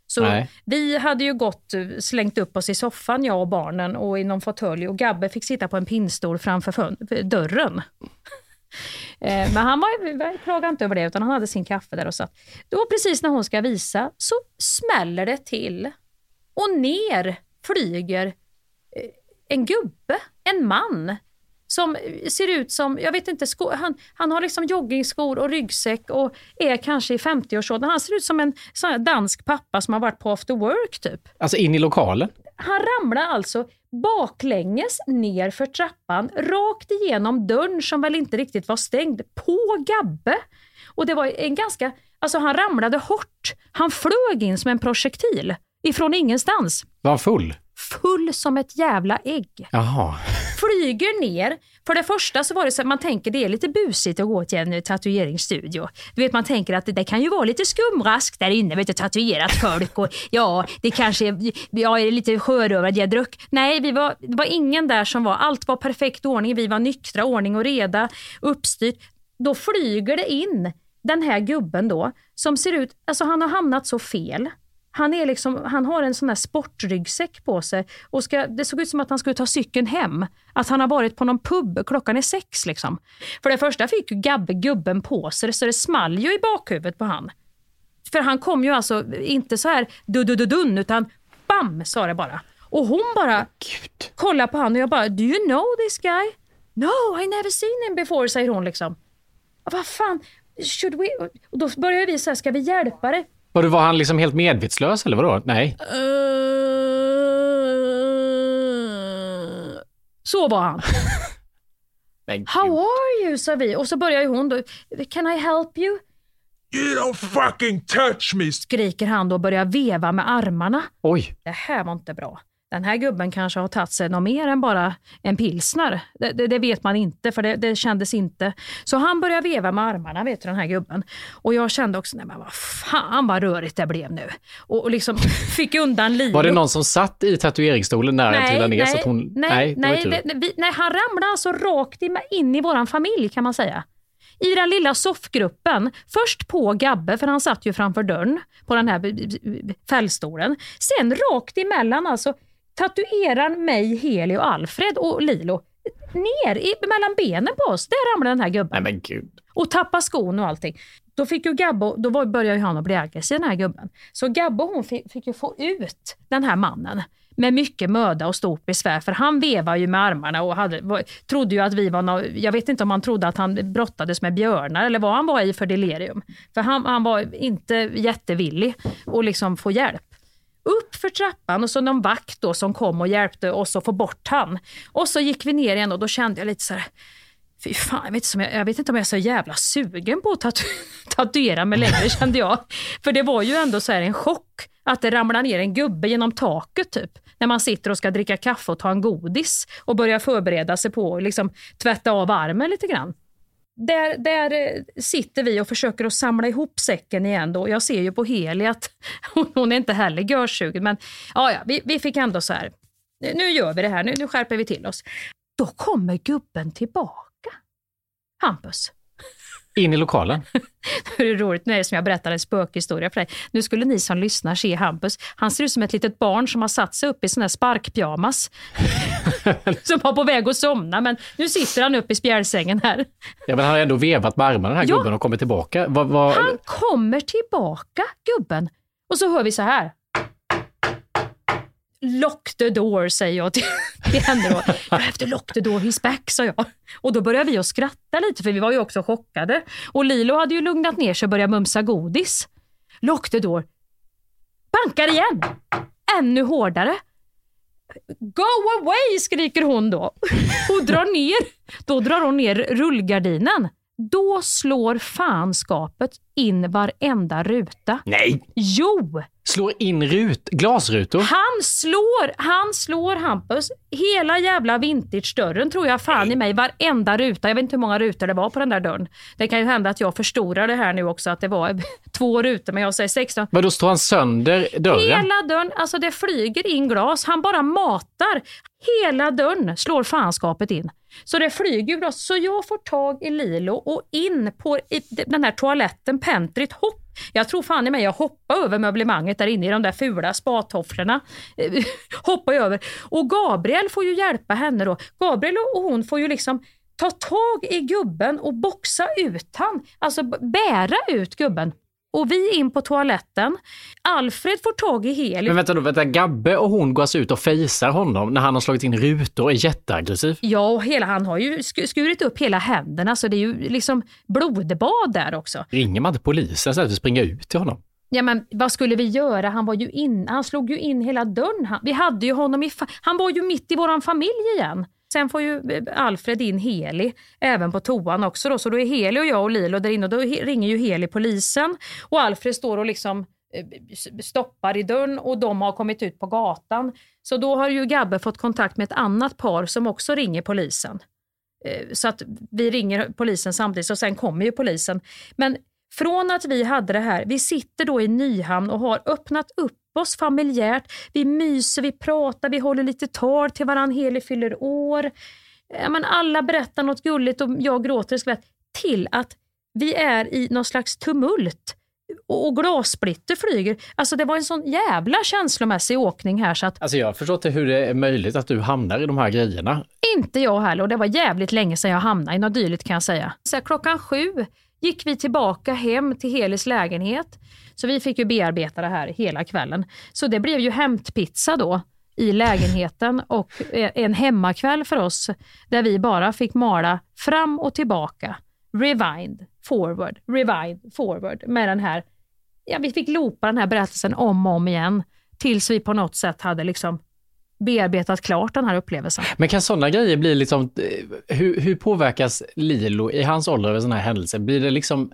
Så Nej. vi hade ju gått, slängt upp oss i soffan, jag och barnen, och i någon fåtölj. Och Gabbe fick sitta på en pinnstol framför dörren. Eh, men han var, klagade inte över det, utan han hade sin kaffe där och satt. Då precis när hon ska visa så smäller det till och ner flyger eh, en gubbe, en man, som eh, ser ut som, jag vet inte, sko, han, han har liksom joggingskor och ryggsäck och är kanske i 50-årsåldern. Han ser ut som en sån dansk pappa som har varit på after work typ. Alltså in i lokalen? Han ramlade alltså baklänges ner för trappan, rakt igenom dörren som väl inte riktigt var stängd, på Gabbe. Och det var en ganska, alltså han ramlade hårt. Han flög in som en projektil ifrån ingenstans. Var han full? Full som ett jävla ägg. Jaha. flyger ner. För det första så var det så att man tänker det är lite busigt att gå till en tatueringsstudio. Du vet man tänker att det, det kan ju vara lite skumrask där inne, vet du, tatuerat folk och ja, det kanske är, jag är lite sjörövad, jag druck. Nej, vi var, det var ingen där som var, allt var perfekt ordning, vi var nyktra, ordning och reda, uppstyrt. Då flyger det in den här gubben då, som ser ut, alltså han har hamnat så fel. Han, är liksom, han har en sån där sportryggsäck på sig och ska, det såg ut som att han skulle ta cykeln hem. Att han har varit på någon pub, klockan är sex liksom. För det första fick Gabbe gubben på sig så det small ju i bakhuvudet på han. För han kom ju alltså inte så här du-du-du-dun utan bam sa det bara. Och hon bara kollar på han och jag bara, do you know this guy? No, I never seen him before, säger hon liksom. Vad fan, should we? Och då börjar vi säga, ska vi hjälpa dig? Var, det, var han liksom helt medvetslös eller vadå? Nej. Eh, Så var han. How are you? sa vi. Och så börjar ju hon då. Can I help you? You don't fucking touch me! Skriker han då och börjar veva med armarna. Oj. Det här var inte bra. Den här gubben kanske har tagit sig något mer än bara en pilsner. Det, det, det vet man inte, för det, det kändes inte. Så han började veva med armarna, vet du, den här gubben. Och jag kände också, nej men vad fan vad rörigt det blev nu. Och, och liksom fick undan livet. Var det någon som satt i tatueringsstolen när han trillade ner? nej, så att hon... nej, nej, det, vi, nej, han ramlade alltså rakt in, i våran familj kan man säga. I den lilla soffgruppen. Först på Gabbe, för han satt ju framför dörren på den här fällstolen. Sen rakt emellan alltså tatuerar mig, Heli och Alfred och Lilo ner i, mellan benen på oss. Där ramlade den här gubben. Nej men gud. Och tappa skon och allting. Då fick ju Gabbo, då var- började han att bli aggressiv den här gubben. Så Gabbo hon fick, fick ju få ut den här mannen med mycket möda och stort besvär för han vevar ju med armarna och hade, var, trodde ju att vi var nå, jag vet inte om han trodde att han brottades med björnar eller vad han var i för delirium. För han, han var inte jättevillig att liksom få hjälp upp för trappan och så någon vakt då som kom och hjälpte oss att få bort han. Och så gick vi ner igen och då kände jag lite så här, fy fan, jag vet, jag, jag vet inte om jag är så jävla sugen på att tatu tatuera mig längre kände jag. För det var ju ändå så här en chock att det ramlar ner en gubbe genom taket typ. När man sitter och ska dricka kaffe och ta en godis och börja förbereda sig på att liksom, tvätta av armen lite grann. Där, där eh, sitter vi och försöker att samla ihop säcken igen. Då. Jag ser ju på Heli att hon, hon är inte heller görsugen. Men ja, ja, vi, vi fick ändå så här, nu gör vi det här, nu, nu skärper vi till oss. Då kommer gubben tillbaka. Hampus. In i lokalen. Hur är roligt, nu är det som jag berättade en spökhistoria för dig. Nu skulle ni som lyssnar se Hampus. Han ser ut som ett litet barn som har satt sig upp i sån här sparkpyjamas. som var på väg att somna, men nu sitter han upp i spjälsängen här. Ja, men han har ändå vevat med armarna den här Ja. gubben och kommit tillbaka. Vad, vad... Han kommer tillbaka, gubben. Och så hör vi så här. Lock the door, säger jag till, till henne då. You have to lock the door, he's back, sa jag. Och då började vi att skratta lite, för vi var ju också chockade. Och Lilo hade ju lugnat ner sig och börjat mumsa godis. Lock the door. Bankar igen. Ännu hårdare. Go away, skriker hon då. Och drar ner. Då drar hon ner rullgardinen. Då slår fanskapet in varenda ruta. Nej! Jo! Slår in rut, glasrutor. Han slår, han slår Hampus, hela jävla vintage-dörren tror jag fan i mig, varenda ruta. Jag vet inte hur många rutor det var på den där dörren. Det kan ju hända att jag förstorar det här nu också, att det var två rutor, men jag säger 16. Vad då står han sönder dörren? Hela dörren, alltså det flyger in glas. Han bara matar. Hela dörren slår fanskapet in. Så det flyger ju. Så jag får tag i Lilo och in på i den här toaletten, pentryt, hopp. Jag tror fan i mig jag hoppar över möblemanget där inne i de där fula spatofflorna. Hoppar jag över. Och Gabriel får ju hjälpa henne då. Gabriel och hon får ju liksom ta tag i gubben och boxa ut han. Alltså bära ut gubben. Och vi in på toaletten. Alfred får tag i Heli. Men vänta då, vänta. Gabbe och hon går alltså ut och fejsar honom när han har slagit in rutor och är jätteaggressiv. Ja, och hela, han har ju sk- skurit upp hela händerna så det är ju liksom blodbad där också. Ringer man inte polisen så att vi springer ut till honom? Ja men vad skulle vi göra? Han var ju in, han slog ju in hela dörren. Han, vi hade ju honom i, han var ju mitt i våran familj igen. Sen får ju eh, Alfred in Heli, även på toan också då. Så då är Heli och jag och Lilo där inne och då ringer ju Heli polisen. Och Alfred står och liksom eh, stoppar i dörren och de har kommit ut på gatan. Så då har ju Gabbe fått kontakt med ett annat par som också ringer polisen. Eh, så att vi ringer polisen samtidigt och sen kommer ju polisen. Men från att vi hade det här, vi sitter då i Nyhamn och har öppnat upp oss familjärt. Vi myser, vi pratar, vi håller lite tal till varandra. Heli fyller år. Men alla berättar något gulligt och jag gråter skratt. Till att vi är i någon slags tumult och, och glassplitter flyger. Alltså det var en sån jävla känslomässig åkning här så att Alltså jag förstår inte hur det är möjligt att du hamnar i de här grejerna. inte jag heller och det var jävligt länge sedan jag hamnade i något dylikt kan jag säga. Så här, klockan sju gick vi tillbaka hem till Helis lägenhet. Så vi fick ju bearbeta det här hela kvällen. Så det blev ju hämtpizza då i lägenheten och eh, en hemmakväll för oss där vi bara fick mala fram och tillbaka. Rewind, forward, rewind, forward med den här. Ja, vi fick loopa den här berättelsen om och om igen tills vi på något sätt hade liksom bearbetat klart den här upplevelsen. Men kan sådana grejer bli liksom, eh, hur, hur påverkas Lilo i hans ålder av en sån här händelse? Blir det liksom,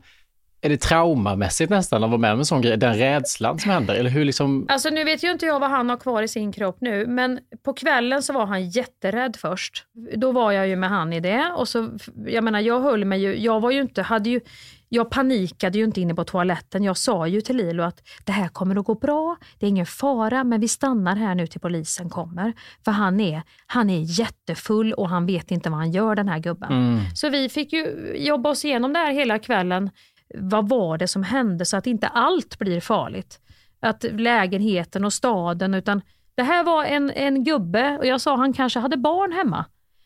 är det traumamässigt nästan att vara med om en sån grej, den rädslan som händer? Eller hur liksom, Alltså nu vet ju inte jag vad han har kvar i sin kropp nu, men på kvällen så var han jätterädd först. Då var jag ju med han i det och så, jag menar jag höll mig ju, jag var ju inte, hade ju, jag panikade ju inte inne på toaletten. Jag sa ju till Lilo att det här kommer att gå bra, det är ingen fara, men vi stannar här nu till polisen kommer. För han är, han är jättefull och han vet inte vad han gör den här gubben. Mm. Så vi fick ju jobba oss igenom det här hela kvällen. Vad var det som hände så att inte allt blir farligt? Att lägenheten och staden, utan det här var en, en gubbe och jag sa han kanske hade barn hemma.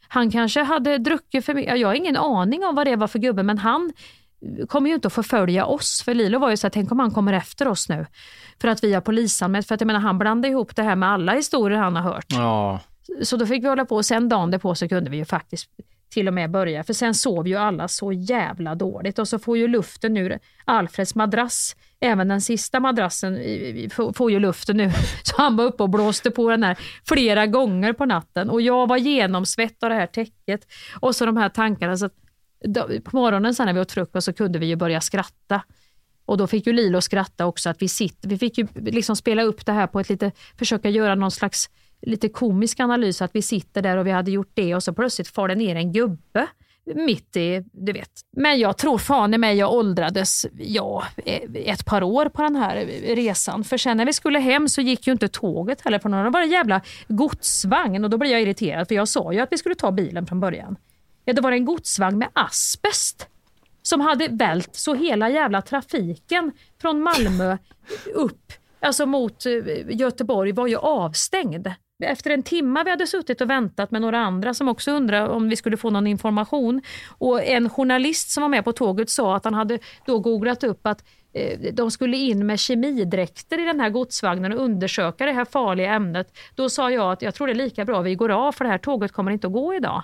Han kanske hade druckit för mycket. Jag har ingen aning om vad det var för gubbe, men han kommer ju inte att förfölja oss. För Lilo var ju så här, tänk om han kommer efter oss nu. För att vi har polisanmält. För att jag menar, han blandade ihop det här med alla historier han har hört. ja. Så då fick vi hålla på och sen dagen därpå så kunde vi ju faktiskt till och med börja. För sen sov ju alla så jävla dåligt och så får ju luften ur Alfreds madrass, även den sista madrassen får får ju luften nu. Så han var uppe och blåste på den här flera gånger på natten och jag var genomsvett av det här täcket och så de här tankarna. Så att, då, på morgonen sen när vi åt frukost så kunde vi ju börja skratta. Och då fick ju Lilo skratta också, att vi sitter, vi fick ju liksom spela upp det här på ett lite, försöka göra någon slags lite komisk analys, att vi sitter där och vi hade gjort det och så plötsligt far det ner en gubbe mitt i, du vet. Men jag tror fan i mig jag åldrades, ja, eh, ett par år på den här resan. För sen när vi skulle hem så gick ju inte tåget heller på någon, det var en jävla godsvagn och då blev jag irriterad för jag sa ju att vi skulle ta bilen från början. Ja, det var en godsvagn med asbest som hade vält så hela jävla trafiken från Malmö upp, alltså mot eh, Göteborg var ju avstängd. Efter en timme vi hade suttit och väntat med några andra som också undrade om vi skulle få någon information och en journalist som var med på tåget sa att han hade då googlat upp att eh, de skulle in med kemidräkter i den här godsvagnen och undersöka det här farliga ämnet. Då sa jag att jag tror det är lika bra vi går av för det här tåget kommer inte att gå idag.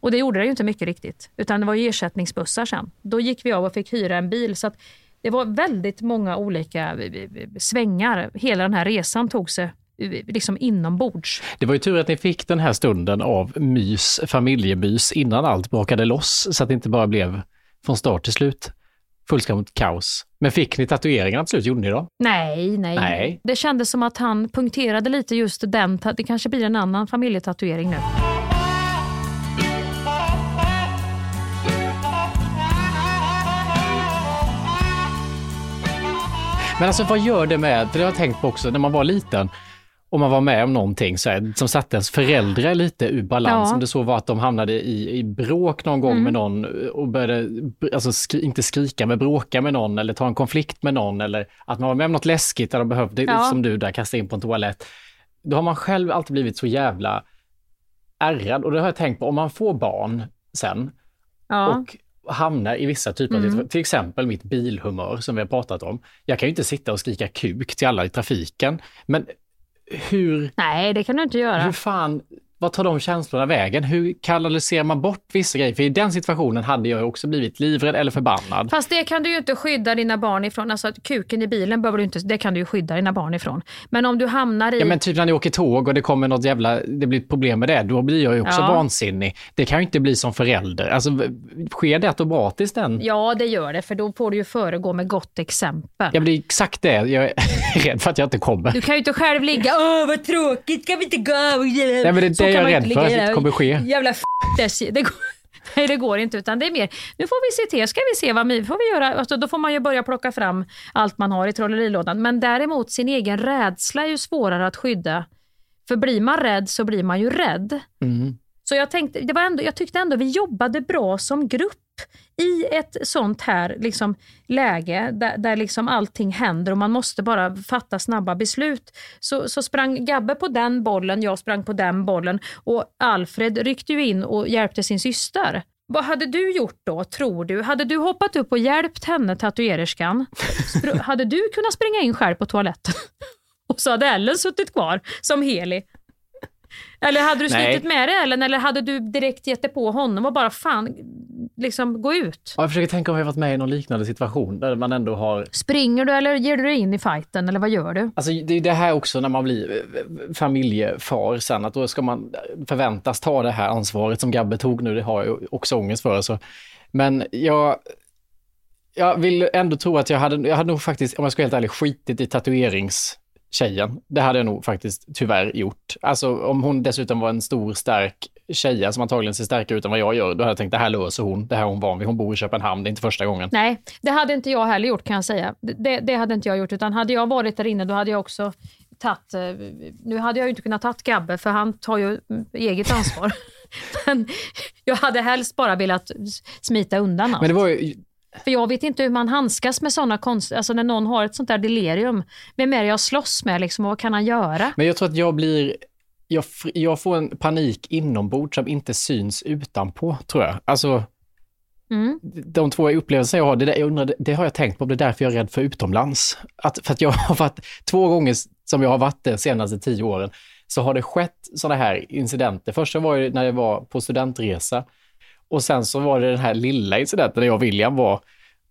Och det gjorde det ju inte mycket riktigt, utan det var ju ersättningsbussar sen. Då gick vi av och fick hyra en bil. så att Det var väldigt många olika eh, eh, eh, svängar. Hela den här resan tog sig liksom inombords. Det var ju tur att ni fick den här stunden av mys, familjemys, innan allt brakade loss, så att det inte bara blev från start till slut fullständigt kaos. Men fick ni tatueringarna till slut? Gjorde ni då? Nej, nej, Nej. Det kändes som att han punkterade lite just den. Det kanske blir en annan familjetatuering nu. Men alltså vad gör det med, för det har jag tänkt på också när man var liten, och man var med om någonting så här, som satte ens föräldrar lite ur balans. Ja. Om det så var att de hamnade i, i bråk någon gång Mm. med någon och började, alltså skri, inte skrika men bråka med någon eller ta en konflikt med någon eller att man var med om något läskigt där de behövde, Ja. som du där, kasta in på en toalett. Då har man själv alltid blivit så jävla ärrad och det har jag tänkt på, om man får barn sen Ja. och hamnar i vissa typer av Mm. situationer, till exempel mitt bilhumör som vi har pratat om. Jag kan ju inte sitta och skrika kuk till alla i trafiken, men hur, Nej, det kan du inte göra. hur fan vad tar de känslorna vägen? Hur kanaliserar man bort vissa grejer? För i den situationen hade jag också blivit livrädd eller förbannad. Fast det kan du ju inte skydda dina barn ifrån. Alltså kuken i bilen behöver du inte, det kan du ju skydda dina barn ifrån. Men om du hamnar i... Ja men typ när ni åker tåg och det kommer något jävla, det blir ett problem med det, då blir jag ju också Ja. vansinnig. Det kan ju inte bli som förälder. Alltså sker det automatiskt än? Ja, det gör det, för då får du ju föregå med gott exempel. Ja men det är exakt det, jag är rädd för att jag inte kommer. Du kan ju inte själv ligga åh vad tråkigt, ska vi inte gå? Nej men det är det jag är rädd för, att det kommer ske. Jävla f det går, Nej det går inte utan det är mer, nu får vi se till, ska vi se vad vi får vi göra? Alltså, då får man ju börja plocka fram allt man har i trollerilådan. Men däremot sin egen rädsla är ju svårare att skydda. För blir man rädd så blir man ju rädd. Mm. Så jag, tänkte, det var ändå, jag tyckte ändå vi jobbade bra som grupp i ett sånt här liksom, läge där, där liksom allting händer och man måste bara fatta snabba beslut. Så, så sprang Gabbe på den bollen, jag sprang på den bollen och Alfred ryckte ju in och hjälpte sin syster. Vad hade du gjort då, tror du? Hade du hoppat upp och hjälpt henne, tatuererskan? Spr- hade du kunnat springa in själv på toaletten? Och så hade Ellen suttit kvar som helig. Eller hade du slitit med dig Ellen eller hade du direkt gett dig på honom och bara fan, liksom gå ut? Ja, Jag försöker tänka om jag varit med i någon liknande situation där man ändå har Springer du eller ger du dig in i fighten eller vad gör du? Alltså det är det här också när man blir eh, familjefar sen, att då ska man förväntas ta det här ansvaret som Gabbe tog nu, det har jag också ångest för. Så. Men jag, jag vill ändå tro att jag hade, jag hade nog faktiskt, om jag ska vara helt ärlig, skitit i tatueringstjejen. Det hade jag nog faktiskt tyvärr gjort. Alltså om hon dessutom var en stor, stark tjej som antagligen ser starkare ut än vad jag gör, då hade jag tänkt det här löser hon, det här är hon van vid, hon bor i Köpenhamn, det är inte första gången. Nej, det hade inte jag heller gjort kan jag säga. Det, det hade inte jag gjort utan hade jag varit där inne då hade jag också tagit, eh, nu hade jag ju inte kunnat tagit Gabbe för han tar ju eget ansvar. Men jag hade helst bara velat smita undan allt. Men det var ju, För jag vet inte hur man handskas med sådana konst... Alltså när någon har ett sånt där delirium. Vem är det jag slåss med liksom och vad kan han göra? Men jag tror att jag blir, jag, jag får en panik inombords som inte syns utanpå, tror jag. Alltså, Mm. de två upplevelser jag har, det, där, jag undrar, det har jag tänkt på, det är därför jag är rädd för utomlands. Att, för att jag har varit, två gånger som jag har varit de senaste tio åren, så har det skett sådana här incidenter. Första var ju när jag var på studentresa och sen så var det den här lilla incidenten där jag och William var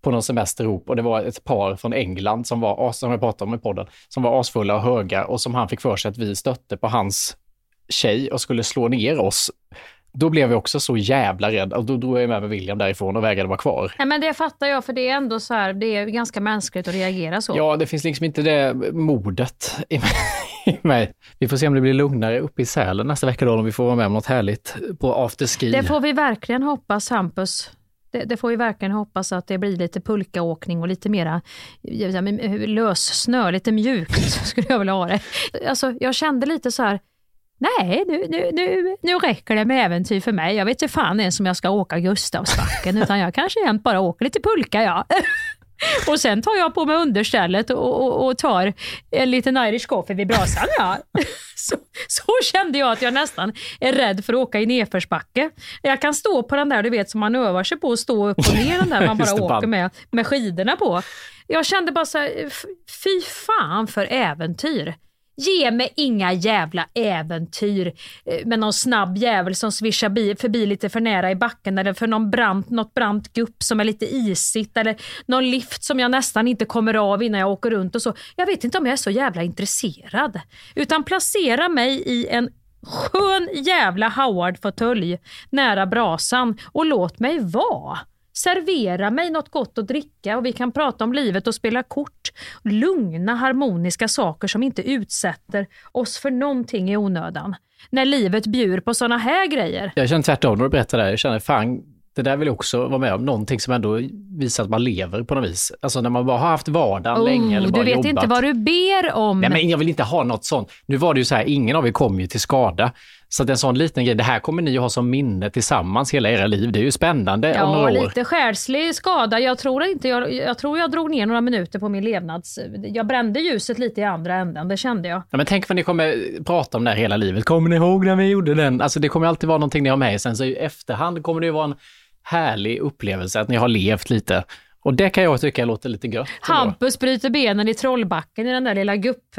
på någon semester ihop och det var ett par från England som var, som jag pratade om i podden, som var asfulla och höga och som han fick för sig att vi stötte på hans tjej och skulle slå ner oss. Då blev jag också så jävla rädd och då drog jag med mig William därifrån och vägrade vara kvar. Nej, men det fattar jag för det är ändå så här, det är ganska mänskligt att reagera så. Ja, det finns liksom inte det modet mig. Vi får se om det blir lugnare uppe i Sälen nästa vecka då, om vi får vara med om något härligt på afterski. Det får vi verkligen hoppas Hampus. Det, det får vi verkligen hoppas att det blir lite pulkaåkning och lite mera inte, lössnö, lite mjukt skulle jag vilja ha det. Alltså, jag kände lite så här, nej nu, nu, nu, nu räcker det med äventyr för mig. Jag vet inte fan ens om jag ska åka Gustavsbacken utan jag kanske jämt bara åker lite pulka ja. Och sen tar jag på mig understället och, och, och tar en liten Irish coffee vid brasan. Ja. Så, så kände jag att jag nästan är rädd för att åka i nedförsbacke. Jag kan stå på den där du vet som man övar sig på att stå upp och ner den där man bara åker med, med skidorna på. Jag kände bara så här, fy fan för äventyr. Ge mig inga jävla äventyr eh, med någon snabb jävel som svischar förbi lite för nära i backen eller för någon brant, något brant gupp som är lite isigt eller någon lift som jag nästan inte kommer av innan jag åker runt och så. Jag vet inte om jag är så jävla intresserad. Utan placera mig i en skön jävla Howard-fåtölj nära brasan och låt mig vara. Servera mig något gott att dricka och vi kan prata om livet och spela kort. Lugna harmoniska saker som inte utsätter oss för någonting i onödan. När livet bjuder på såna här grejer. Jag känner tvärtom när du berättar det här. Jag känner fan, det där vill jag också vara med om. Någonting som ändå visar att man lever på något vis. Alltså när man bara har haft vardagen länge eller Oh, bara du vet jobbat. inte vad du ber om. Nej, men jag vill inte ha något sånt. Nu var det ju så här, ingen av er kom ju till skada. Så att en sån liten grej, det här kommer ni ha som minne tillsammans hela era liv. Det är ju spännande om Ja, några år. lite själslig skada. Jag tror, inte, jag, jag tror jag drog ner några minuter på min levnads... Jag brände ljuset lite i andra änden, det kände jag. Ja, men tänk vad ni kommer prata om det här hela livet. Kommer ni ihåg när vi gjorde den? Alltså det kommer alltid vara någonting ni har med er. Sen så i efterhand kommer det ju vara en härlig upplevelse att ni har levt lite. Och det kan jag tycka låter lite gött. Hampus bryter benen i Trollbacken i den där lilla gupp,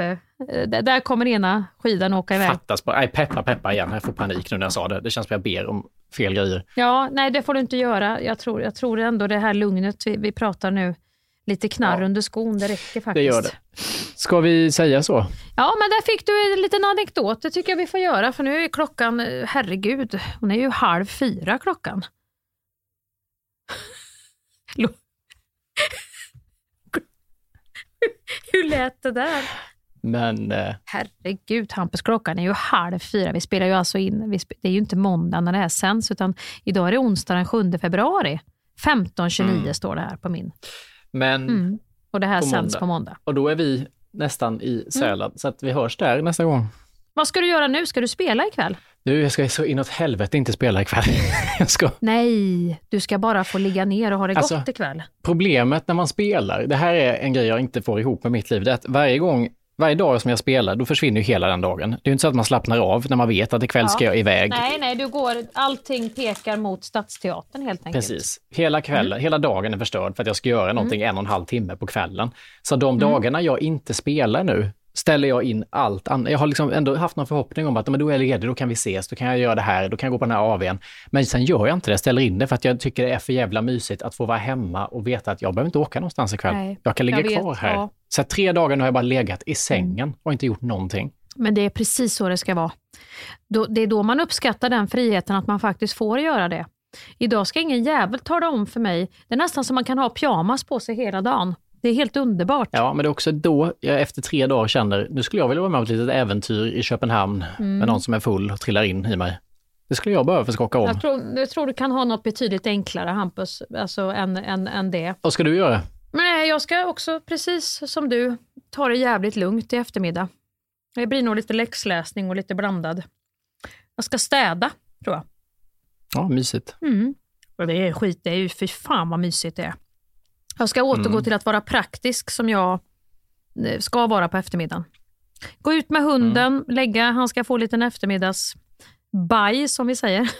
Där kommer ena skidan åka iväg. Fattas bara. Nej, peppa, peppa igen. Jag får panik nu när jag sa det. Det känns som jag ber om fel grejer. Ja, nej det får du inte göra. Jag tror, jag tror ändå det här lugnet vi, vi pratar nu, lite knarr under skon, det räcker faktiskt. Det gör det. Ska vi säga så? Ja, men där fick du en liten anekdot. Det tycker jag vi får göra, för nu är klockan, eh, herregud, hon är ju halv fyra klockan. Lo- Hur lät det där? Men eh, Herregud, Hampus, klockan är ju halv fyra. Vi spelar ju alltså in, sp- det är ju inte måndag när det här sänds, utan idag är det onsdag den 7 februari. 15.29 Mm. står det här på min. Men, Mm. Och det här på sänds måndag. på måndag. och då är vi nästan i Sälen, så att vi hörs där nästa gång. Vad ska du göra nu? Ska du spela ikväll? Du, jag ska så inåt helvete inte spela ikväll. jag ska. Nej, du ska bara få ligga ner och ha det Alltså- gott ikväll. Problemet när man spelar, det här är en grej jag inte får ihop med mitt liv, det är att varje gång, varje dag som jag spelar, då försvinner ju hela den dagen. Det är ju inte så att man slappnar av när man vet att ikväll ska jag iväg. Nej, nej, du går, allting pekar mot Stadsteatern helt enkelt. Precis. Hela kvällen, hela dagen är förstörd för att jag ska göra någonting en och en halv timme på kvällen. Så de dagarna jag inte spelar nu ställer jag in allt annat. Jag har liksom ändå haft någon förhoppning om att men då är jag ledig, då kan vi ses, då kan jag göra det här, då kan jag gå på den här AWn. Men sen gör jag inte det, ställer in det för att jag tycker det är för jävla mysigt att få vara hemma och veta att jag behöver inte åka någonstans ikväll. Nej, jag kan ligga jag vet, kvar här. ja. Så att tre dagar nu har jag bara legat i sängen och inte gjort någonting. Men det är precis så det ska vara. Då, det är då man uppskattar den friheten att man faktiskt får göra det. Idag ska ingen jävel tala om för mig. Det är nästan som man kan ha pyjamas på sig hela dagen. Det är helt underbart. Ja, men det är också då jag efter tre dagar känner, nu skulle jag vilja vara med om ett litet äventyr i Köpenhamn Mm. med någon som är full och trillar in i mig. Det skulle jag behöva för att skaka om. Jag, tror, jag tror du kan ha något betydligt enklare, Hampus, alltså, än, än, än det. Vad ska du göra? Men nej, jag ska också, precis som du, ta det jävligt lugnt i eftermiddag. Det blir nog lite läxläsning och lite blandad. Jag ska städa, tror jag. Ja, mysigt. Mm. Och det är skit, det är ju fy fan vad mysigt det är. Jag ska återgå Mm. till att vara praktisk som jag eh, ska vara på eftermiddagen. Gå ut med hunden, Mm. lägga, han ska få en liten eftermiddagsbaj som vi säger.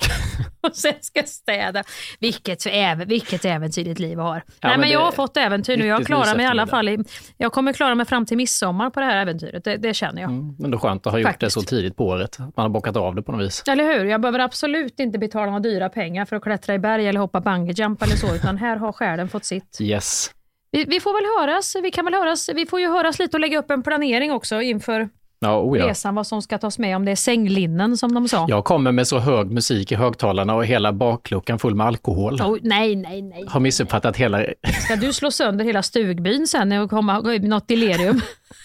och sen ska städa. Vilket, vilket äventyrligt liv jag har. Nej, men jag det- har fått äventyr nu. Jag klarar mig i alla fall. I, jag kommer klara mig fram till midsommar på det här äventyret. Det, det känner jag. Mm, men då skönt att ha gjort Faktiskt. det så tidigt på året. Man har bockat av det på något vis. Eller hur? Jag behöver absolut inte betala några dyra pengar för att klättra i berg eller hoppa bungyjump eller så, utan här har själen fått sitt. Yes. Vi, vi får väl höras, vi kan väl höras, vi får ju höras lite och lägga upp en planering också inför Ja, oh ja. resan, vad som ska tas med, om det är sänglinnen som de sa. Jag kommer med så hög musik i högtalarna och hela bakluckan full med alkohol. Oh, nej, nej, nej. Har missuppfattat hela... Ska du slå sönder hela stugbyn sen och komma gå i något delirium?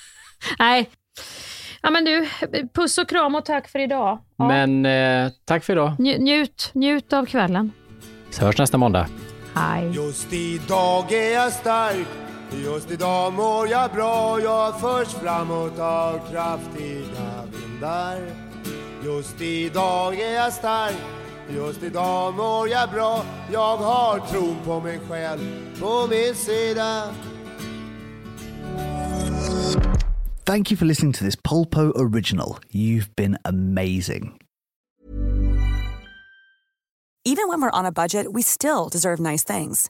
nej. Ja men du, puss och kram och tack för idag. Ja. Men eh, tack för idag. Nj- njut, njut av kvällen. Så hörs nästa måndag. Hej. Just idag är jag stark Just idag mår jag bra Jag förs framåt av kraftiga vindar Just idag är jag stark Just idag mår jag bra Jag har tron på mig själv på min sida Thank you for listening to this Polpo original. You've been amazing. Even when we're on a budget, we still deserve nice things.